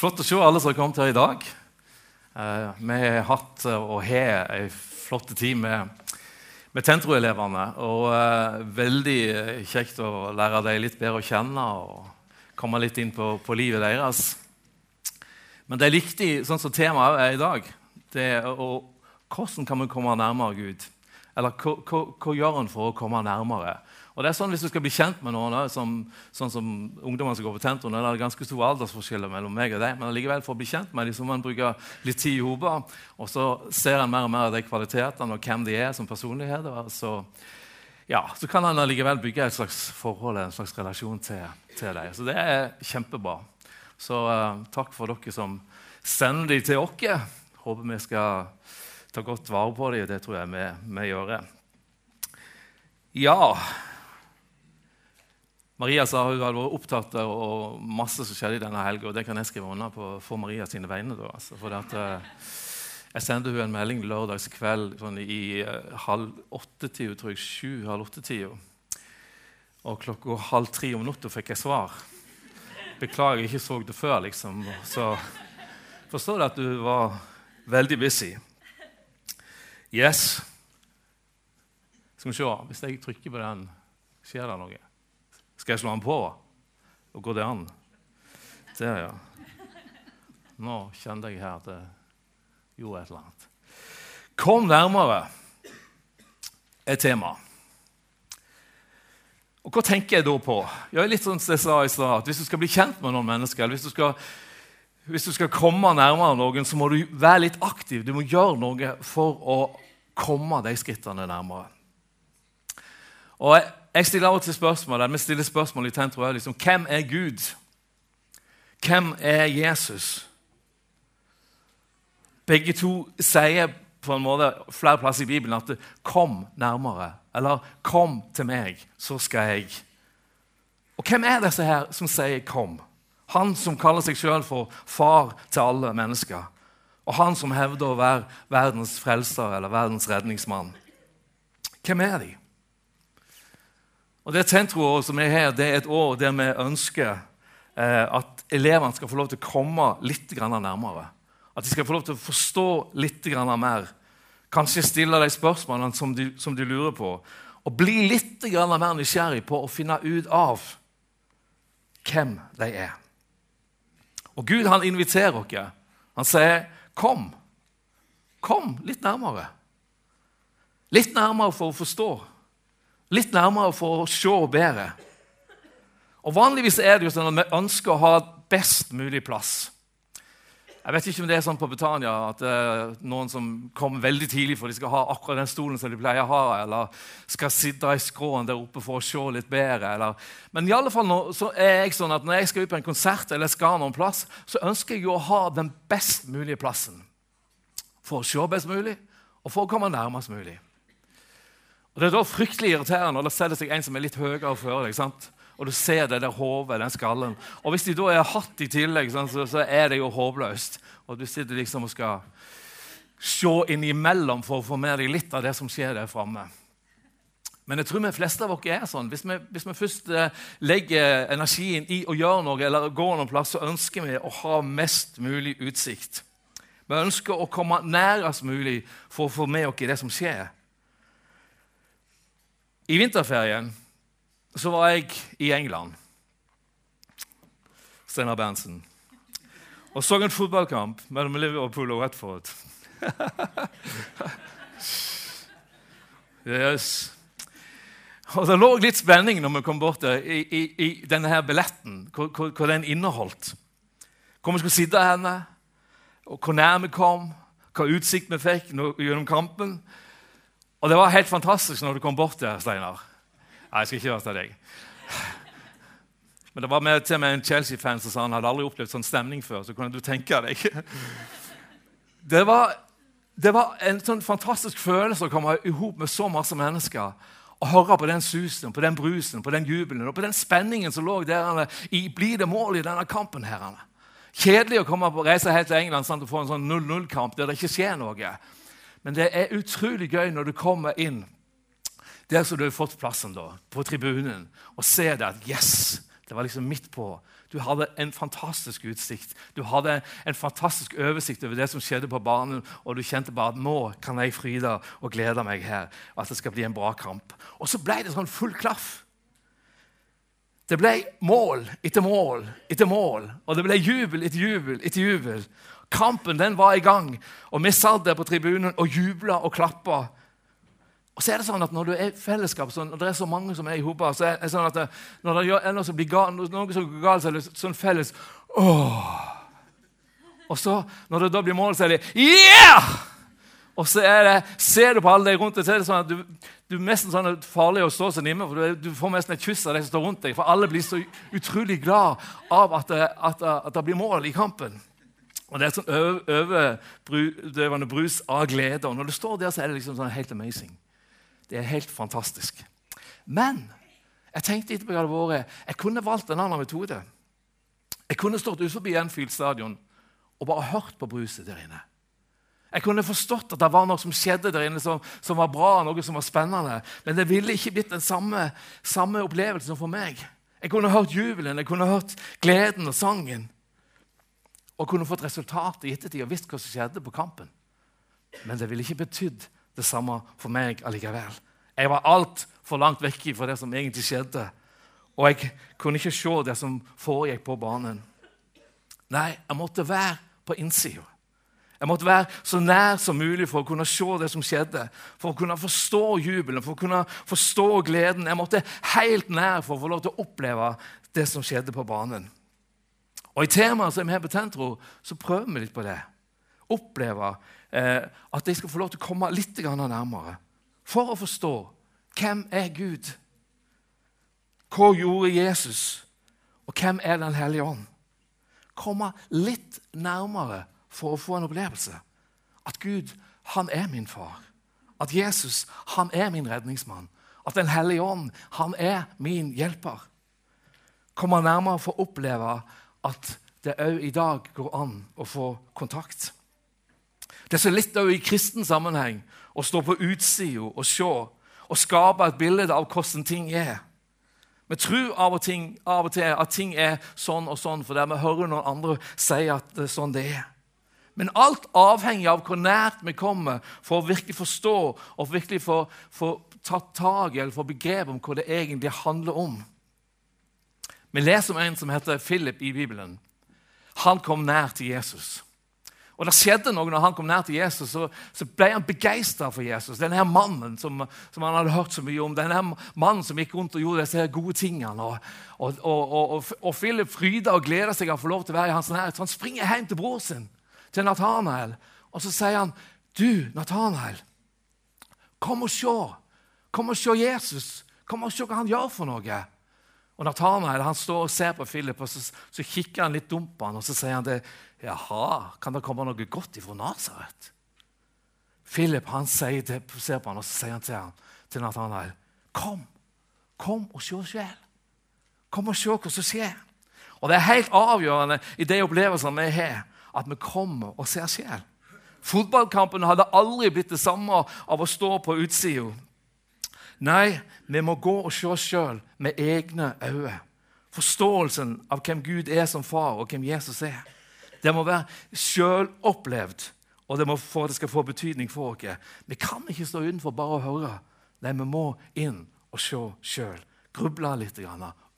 Flott å se alle som har kommet her i dag. Eh, vi har hatt og har ei flott tid med, med Tentro-elevene. Og eh, veldig kjekt å lære dem litt bedre å kjenne og komme litt inn på, på livet deres. Men det er viktig, sånn som temaet er i dag, det er å, hvordan kan vi komme nærmere Gud? Eller hva gjør en for å komme nærmere? Og det er sånn Hvis du skal bli kjent med noen, som, sånn som ungdommene som går på Tenton, er det ganske store aldersforskjeller mellom meg og deg, men allikevel for å bli kjent med dem, så må en bruke litt tid i hodet. Og så ser en mer og mer av de kvalitetene og hvem de er som personligheter. Så, ja, så kan en allikevel bygge et slags forhold, en slags relasjon til, til dem. Så det er kjempebra. Så uh, takk for dere som sender dem til oss. Håper vi skal ta godt vare på dem. Det tror jeg vi, vi gjør. Ja Maria sa hun hadde vært opptatt av og masse som skjedde i denne helga. Og det kan jeg skrive under på for Maria sine vegne. Da, altså. For at, uh, jeg sendte hun en melding lørdagskveld sånn i uh, halv åtte-tida, tror jeg. Sju, halv åtte-tida. Og klokka halv tre om natta fikk jeg svar. Beklager, jeg ikke så det før, liksom. Så forstår du at du var veldig busy. Yes. Skal vi se Hvis jeg trykker på den, skjer det noe? Skal jeg slå den på? Og går det an? Der, ja. Nå kjente jeg her at det gjorde et eller annet. Kom nærmere er tema. Og Hva tenker jeg da på? Jeg er litt sånn som jeg sa i stad, at Hvis du skal bli kjent med noen mennesker, eller hvis du, skal, hvis du skal komme nærmere noen, så må du være litt aktiv. Du må gjøre noe for å komme de skrittene nærmere. Og jeg, jeg stiller av og til spørsmål, Vi stiller spørsmål i Tentro liksom, hvem er Gud? Hvem er Jesus? Begge to sier på en måte flere plasser i Bibelen at 'kom nærmere', eller 'kom til meg, så skal jeg'. Og Hvem er disse her som sier 'kom'? Han som kaller seg sjøl for far til alle mennesker. Og han som hevder å være verdens frelser eller verdens redningsmann. Hvem er de? Og Det tentroåret som er her, det er et år der vi ønsker eh, at elevene skal få lov til å komme litt nærmere. At de skal få lov til å forstå litt mer. Kanskje stille de spørsmålene som de, som de lurer på. Og bli litt mer nysgjerrig på å finne ut av hvem de er. Og Gud han inviterer oss. Han sier, 'Kom. Kom litt nærmere.' Litt nærmere for å forstå litt nærmere for å se bedre. Og Vanligvis er det jo sånn at vi ønsker å ha best mulig plass. Jeg vet ikke om det er sånn på Betania at det er noen som kommer veldig tidlig for de skal ha akkurat den stolen som de pleier å ha, eller skal sitte i skråen der oppe for å se litt bedre. Eller. Men i alle fall nå, er jeg sånn at når jeg skal ut på en konsert eller skal noen plass, så ønsker jeg jo å ha den best mulige plassen. For å se best mulig, og for å komme nærmest mulig. Og Det er da fryktelig irriterende når det seg en som er litt høyere før deg. sant? Og du ser det der hodet, den skallen. Og hvis de da er hatt i tillegg, sant, så, så, er det jo håpløst. Og du sitter liksom og skal se innimellom for å få med deg litt av det som skjer der framme. Men jeg tror vi fleste av oss er sånn. Hvis vi, hvis vi først eh, legger energien i å gjøre noe, eller går noen plass, så ønsker vi å ha mest mulig utsikt. Vi ønsker å komme nærest mulig for å få med oss det som skjer. I vinterferien så var jeg i England, Steinar Berntsen, og så en fotballkamp mellom Liverpool og Watford. yes. Og Det lå litt spenning når vi kom bort der, i, i, i denne her billetten, hva, den inneholdt. Hvor vi skulle sitte henne, og hvor nær vi kom, hva utsikt vi fikk gjennom kampen. Og det var helt fantastisk når du kom bort der, Steinar. Nei, jeg skal ikke være til deg. Men det var med, til med en Chelsea-fan som sa han hadde aldri opplevd sånn stemning før. så kunne du tenke deg. Det var, det var en sånn fantastisk følelse å komme i hop med så masse mennesker og høre på den susen, på den brusen, på den jubelen og på den spenningen som lå der i blir det mål i denne kampen. her. Kjedelig å komme på reise helt til England sant, og få en sånn 0-0-kamp der det ikke skjer noe. Men det er utrolig gøy når du kommer inn der som du har fått plassen, da, på tribunen, og ser det at yes, det var liksom midt på Du hadde en fantastisk utsikt. Du hadde en fantastisk oversikt over det som skjedde på banen, og du kjente bare at nå kan jeg fryde og glede meg her, at det skal bli en bra kamp. Og så ble det sånn full klaff. Det ble mål etter mål etter mål, og det ble jubel etter jubel etter jubel. Kampen den var i gang, og vi satt der på tribunen og jubla og klappa. Og så er det sånn at Når du er i fellesskap, så, når det er så mange som er i hop, så er det sånn at det, når det er noe som blir galt, noe som går galt, så er det sånn felles Åh! Og så, når det da blir mål, så er det Yeah! Og så er det, ser du på alle deg rundt deg, så er det sånn at du, du er nesten sånn farlig å stå så nimme, for du, du, får nesten et kyss av de som står rundt deg. For alle blir så utrolig glad av at at, at, at det blir mål i kampen. Og Det er sånn overdøvende brus av glede. Og når du står der, så er det liksom sånn helt amazing. Det er helt fantastisk. Men jeg tenkte etterpå jeg hadde vært, jeg kunne valgt en annen metode. Jeg kunne stått utenfor Enfield stadion og bare hørt på bruset der inne. Jeg kunne forstått at det var noe som skjedde der inne som, som var bra, noe som var spennende. Men det ville ikke blitt den samme, samme opplevelsen for meg. Jeg kunne hørt jubelen, jeg kunne hørt gleden og sangen. Og kunne fått resultatet i ettertid og visst hva som skjedde på kampen. Men det ville ikke betydd det samme for meg allikevel. Jeg var altfor langt vekk fra det som egentlig skjedde. Og jeg kunne ikke se det som foregikk på banen. Nei, jeg måtte være på innsida. Jeg måtte være så nær som mulig for å kunne se det som skjedde, for å kunne forstå jubelen, for å kunne forstå gleden. Jeg måtte helt nær for å få lov til å oppleve det som skjedde på banen. Og I temaet som er her på Tentro, så prøver vi litt på det. Oppleve eh, at jeg skal få lov til å komme litt nærmere for å forstå hvem er Gud Hva gjorde Jesus? Og hvem er Den hellige ånd? Komme litt nærmere for å få en opplevelse. At Gud, han er min far. At Jesus, han er min redningsmann. At Den hellige ånd, han er min hjelper. Komme nærmere for å oppleve at det òg i dag går an å få kontakt. Det er så litt òg i kristen sammenheng å stå på utsida og se og skape et bilde av hvordan ting er. Vi tror av og, ting, av og, til at ting er sånn og sånn fordi vi hører noen andre si at det er sånn det er. Men alt avhenger av hvor nært vi kommer for å virkelig forstå og virkelig få, få tatt tak i eller få begrep om hva det egentlig handler om. Vi leser om en som heter Philip i Bibelen. Han kom nær til Jesus. Og det skjedde noe når han kom nær til Jesus, så, så ble han begeistra for Jesus. Denne mannen som, som, han hadde hørt så mye om, denne mannen som gikk rundt og gjorde disse gode tingene. Og, og, og, og Philip fryder og gleder seg av å få lov til å være i hans nærhet. Så han springer hjem til bror sin, til Nathanael, og så sier han, 'Du, Nathanael, kom og se. Kom og se Jesus. Kom og se hva han gjør for noe.' Og Nathanael han står og ser på Philip, og så, så kikker han litt dumt på han, og så sier han det, Jaha, kan det komme noe godt ifra Nasaret? Philip han sier det, ser på han, og så sier han til, han, til Nathanael Kom, kom og se sjel. Kom og se hva som skjer. Og Det er helt avgjørende i de opplevelsene vi har, at vi kommer og ser sjel. Fotballkampen hadde aldri blitt det samme av å stå på utsida. Nei, vi må gå og se oss sjøl med egne øyne. Forståelsen av hvem Gud er som far, og hvem Jesus er. Det må være sjølopplevd, og det må for det skal få betydning for oss. Vi kan ikke stå utenfor bare å høre. Nei, vi må inn og se sjøl. Gruble litt,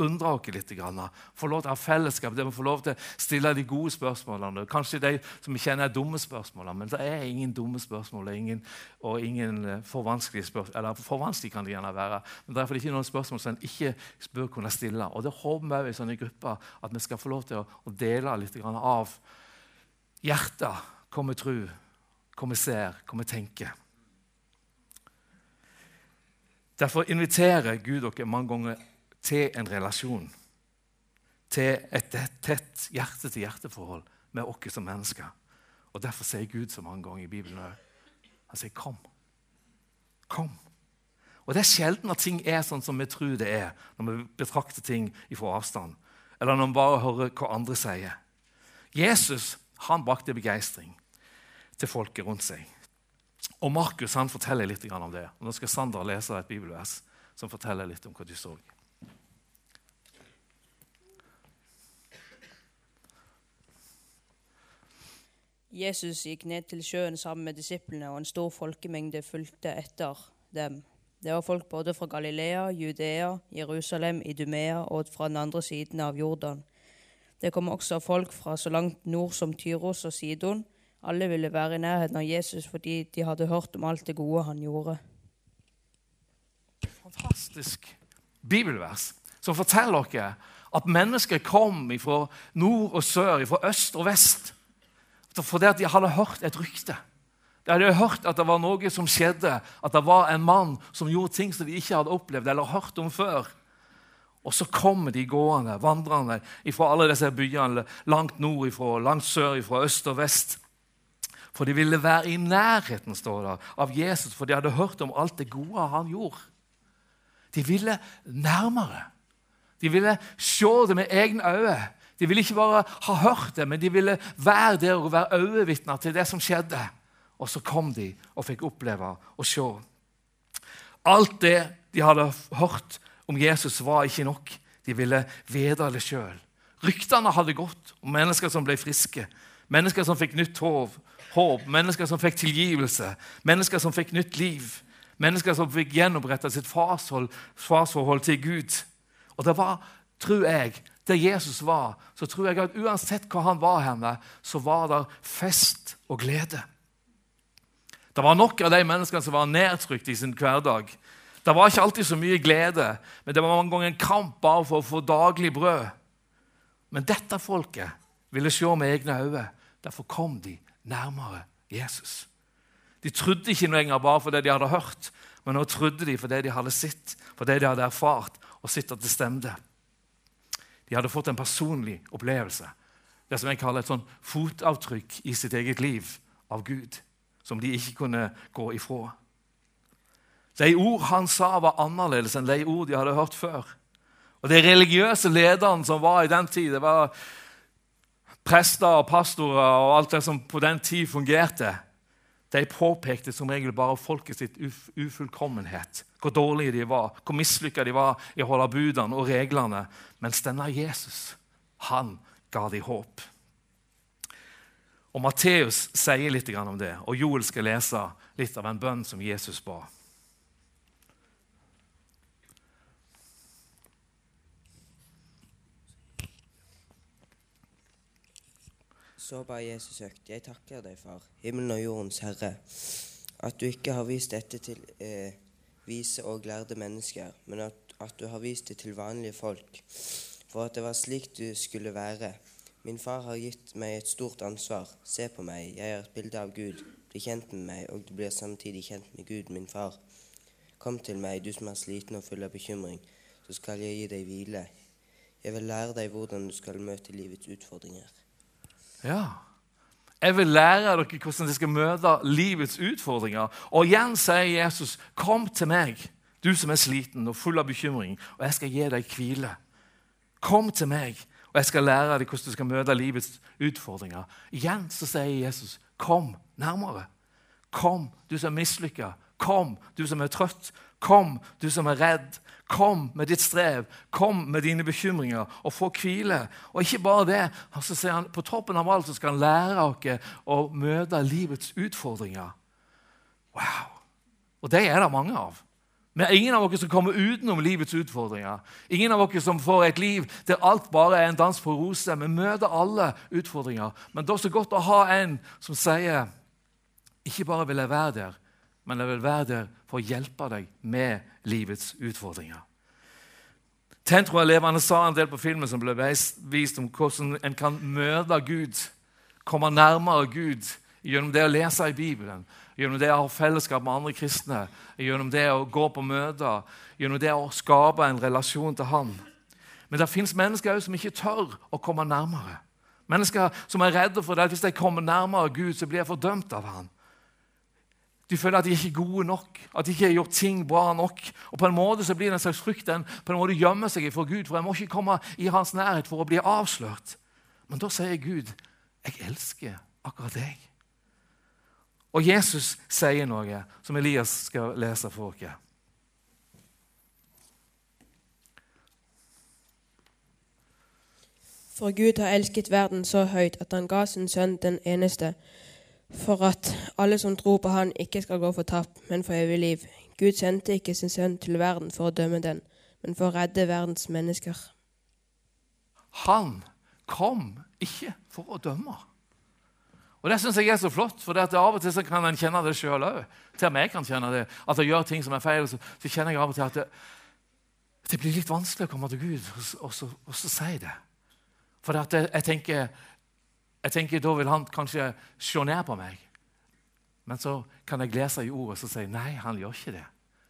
undre oss litt. Få lov til å ha fellesskap, der vi får lov til å stille de gode spørsmålene. Kanskje de som vi kjenner er dumme spørsmål, men det er ingen dumme spørsmål og ingen, og ingen eh, for vanskelige spørsmål. Eller for vanskelig kan det gjerne være, men derfor er det ikke noen spørsmål som en ikke bør kunne stille. Og Det håper vi i sånne grupper at vi skal få lov til å dele litt av hjertet, hva vi tror, hva vi ser, hva vi tenker. Derfor inviterer Gud dere mange ganger til en relasjon. Til et tett hjerte-til-hjerte-forhold med oss som mennesker. Og Derfor sier Gud så mange ganger i Bibelen Han sier 'kom'. Kom. Og Det er sjelden at ting er sånn som vi tror det er når vi betrakter ting fra avstand, eller når vi bare hører hva andre sier. Jesus han brakte begeistring til folket rundt seg. Og Markus han forteller litt om det. Og Nå skal Sander lese et bibelvers som forteller litt om hva du så. Jesus gikk ned til sjøen sammen med disiplene, og en stor folkemengde fulgte etter dem. Det var folk både fra Galilea, Judea, Jerusalem, Idumea og fra den andre siden av Jordan. Det kom også folk fra så langt nord som Tyros og Sidon. Alle ville være i nærheten av Jesus fordi de hadde hørt om alt det gode han gjorde. Fantastisk bibelvers som forteller dere at mennesker kom fra nord og sør, fra øst og vest, fordi de hadde hørt et rykte. De hadde hørt at det var noe som skjedde, at det var en mann som gjorde ting som de ikke hadde opplevd eller hørt om før. Og så kommer de gående, vandrende fra alle disse byene langt nord ifra, langt sør ifra, øst og vest. For de ville være i nærheten står det, av Jesus, for de hadde hørt om alt det gode han gjorde. De ville nærmere. De ville se det med egne øyne. De ville ikke bare ha hørt det, men de ville være der og være øyevitner til det som skjedde. Og så kom de og fikk oppleve og se. Alt det de hadde hørt om Jesus, var ikke nok. De ville vite det sjøl. Ryktene hadde gått om mennesker som ble friske, mennesker som fikk nytt håp, håp, mennesker som fikk tilgivelse, mennesker som fikk nytt liv, mennesker som fikk gjenoppretta sitt farsforhold til Gud. Og det var, tror jeg, der Jesus var, så tror jeg at uansett hva han var henne, så var det fest og glede. Det var nok av de menneskene som var nedtrykt i sin hverdag. Det var ikke alltid så mye glede, men det var mange ganger en kamp bare for å få daglig brød. Men dette folket ville se med egne øyne. Derfor kom de nærmere Jesus. De trodde ikke noe lenger bare for det de hadde hørt, men nå trodde de for det de hadde sett, for det de hadde erfart, og sett at det stemte. De hadde fått en personlig opplevelse, det som jeg kaller et sånn fotavtrykk i sitt eget liv av Gud som de ikke kunne gå ifra. De ord han sa, var annerledes enn de ord de hadde hørt før. Og De religiøse lederne som var i den tid, det var prester og pastorer og alt det som på den tid fungerte, de påpekte som regel bare folket sitt ufullkommenhet. Hvor dårlige de var, hvor mislykka de var i å holde budene og reglene. Mens denne Jesus, han ga de håp. Og Matteus sier litt om det, og Joel skal lese litt av en bønn som Jesus ba. Så ba Jesus høyt, jeg takker deg, far, himmelen og jordens herre, at du ikke har vist dette til eh, vise og lærde mennesker, men at, at du har vist det til vanlige folk, for at det var slik du skulle være. Min far har gitt meg et stort ansvar. Se på meg, jeg er et bilde av Gud. Bli kjent med meg, og du blir samtidig kjent med Gud, min far. Kom til meg, du som er sliten og full av bekymring, så skal jeg gi deg hvile. Jeg vil lære deg hvordan du skal møte livets utfordringer. Ja, jeg vil lære dere hvordan dere skal møte livets utfordringer. Og igjen sier Jesus, 'Kom til meg, du som er sliten og full av bekymring, og jeg skal gi deg hvile.' Kom til meg, og jeg skal lære deg hvordan du skal møte livets utfordringer. Igjen så sier Jesus, 'Kom nærmere'. Kom, du som er mislykka. Kom, du som er trøtt. Kom, du som er redd. Kom med ditt strev. Kom med dine bekymringer og få hvile. Og ikke bare det. Så sier han, På toppen av alt så skal han lære dere å møte livets utfordringer. Wow! Og det er det mange av. Men ingen av dere som kommer utenom livets utfordringer. Ingen av dere som får et liv der alt bare er en dans på roser. Vi møter alle utfordringer. Men det er også godt å ha en som sier ikke bare vil jeg være der, men jeg vil være der for å hjelpe deg med livets utfordringer. Tentro Levende sa en del på filmen som ble vist om hvordan en kan møte Gud, komme nærmere Gud gjennom det å lese i Bibelen, gjennom det å ha fellesskap med andre kristne, gjennom det å gå på møter, gjennom det å skape en relasjon til Han. Men det fins mennesker som ikke tør å komme nærmere. Mennesker som er redde for det at hvis de kommer nærmere Gud, så blir de fordømt av Han. De føler at de ikke er gode nok, at de ikke har gjort ting bra nok. Og På en måte så blir det en slags frykt den på en måte gjemmer seg for Gud, for jeg må ikke komme i hans nærhet for å bli avslørt. Men da sier Gud, 'Jeg elsker akkurat deg'. Og Jesus sier noe som Elias skal lese for dere. For Gud har elsket verden så høyt at han ga sin sønn den eneste, for at alle som tror på han ikke skal gå fortapt, men for evig liv. Gud sendte ikke sin sønn til verden for å dømme den, men for å redde verdens mennesker. Han kom ikke for å dømme. Og Det syns jeg er så flott, for det at av og til så kan en kjenne det sjøl òg. Til og jeg kan kjenne det. At jeg gjør ting som er feil, så, så kjenner jeg av og til at det, det blir litt vanskelig å komme til Gud og, og, så, og så si det. For jeg, jeg, tenker, jeg tenker da vil han kanskje se ned på meg. Men så kan jeg lese i ordet og si nei, han gjør ikke det.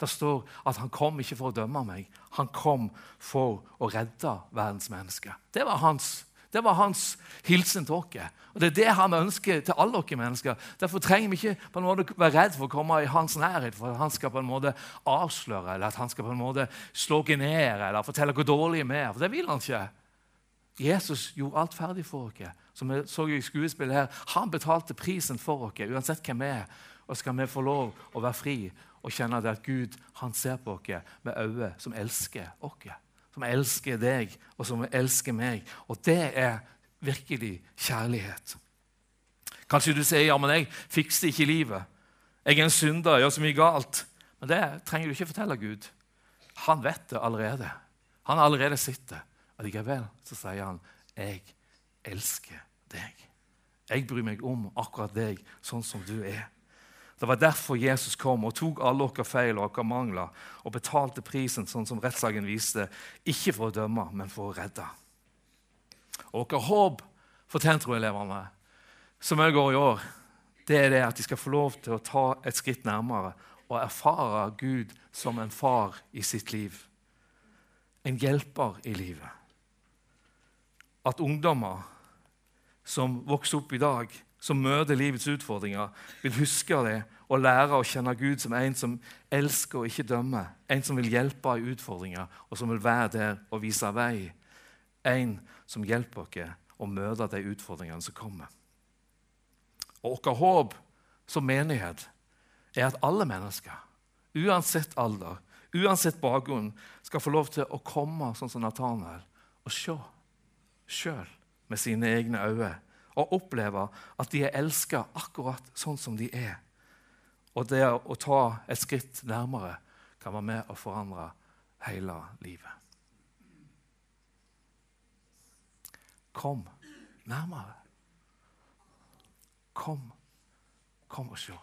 Det står at han kom ikke for å dømme meg, han kom for å redde verdens mennesker. Det var hans det var hans hilsen til oss. Og Det er det han ønsker til alle oss mennesker. Derfor trenger vi ikke på en måte være redd for å komme i hans nærhet, for han skal på en måte avsløre eller at han skal på en måte slå oss ned eller fortelle hvor dårlige vi er. For det vil han ikke. Jesus gjorde alt ferdig for oss. Som vi så i skuespillet her, Han betalte prisen for oss, uansett hvem vi er. Og skal vi få lov å være fri og kjenne at Gud han ser på oss med øyne som elsker oss som elsker deg, og som elsker meg. Og det er virkelig kjærlighet. Kanskje du sier ja, men jeg fikser ikke livet. Jeg er en synder, jeg gjør så mye galt. Men det trenger du ikke fortelle Gud. Han vet det allerede. Han allerede sitter. det. Allikevel så sier han, 'Jeg elsker deg'. Jeg bryr meg om akkurat deg sånn som du er. Det var derfor Jesus kom og tok alle våre feil og våre mangler og betalte prisen, sånn som rettssaken viste, ikke for å dømme, men for å redde. Og vårt håp for Tentro-elevene som òg går i år, det er det at de skal få lov til å ta et skritt nærmere og erfare Gud som en far i sitt liv. En hjelper i livet. At ungdommer som vokser opp i dag, som møter livets utfordringer, vil huske det og lære å kjenne Gud som en som elsker og ikke dømmer. En som vil hjelpe i utfordringer, og som vil være der og vise vei. En som hjelper oss å møte de utfordringene som kommer. Og Vårt håp som menighet er at alle mennesker, uansett alder, uansett bakgrunn, skal få lov til å komme sånn som Nathanael og se sjøl med sine egne øyne og oppleve at de er elska akkurat sånn som de er. Og det å ta et skritt nærmere kan være med å forandre hele livet. Kom nærmere. Kom. Kom og se.